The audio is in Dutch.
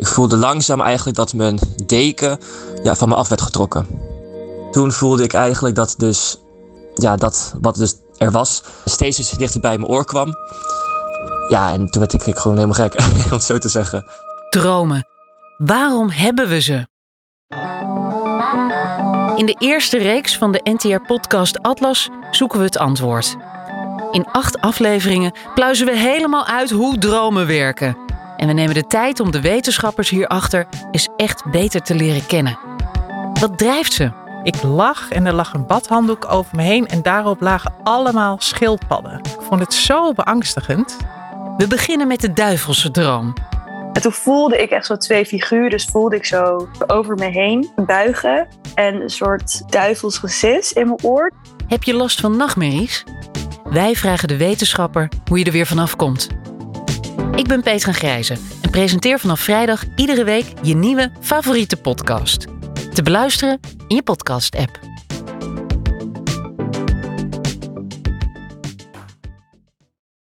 Ik voelde langzaam eigenlijk dat mijn deken ja, van me af werd getrokken. Toen voelde ik eigenlijk dat dus, ja, dat wat dus er was, steeds dus dichter bij mijn oor kwam. Ja, en toen werd ik, gewoon helemaal gek, om zo te zeggen. Dromen. Waarom hebben we ze? In de eerste reeks van de NTR-podcast Atlas zoeken we het antwoord. In acht afleveringen pluizen we helemaal uit hoe dromen werken. En we nemen de tijd om de wetenschappers hierachter eens echt beter te leren kennen. Wat drijft ze? Ik lag en er lag een badhanddoek over me heen en daarop lagen allemaal schildpadden. Ik vond het zo beangstigend. We beginnen met de duivelse droom. En toen voelde ik echt zo twee figuren, dus voelde ik zo over me heen buigen en een soort duivels gesis in mijn oor. Heb je last van nachtmerries? Wij vragen de wetenschapper hoe je er weer vanaf komt. Ik ben Petra Grijze en presenteer vanaf vrijdag iedere week je nieuwe favoriete podcast. Te beluisteren in je podcast-app.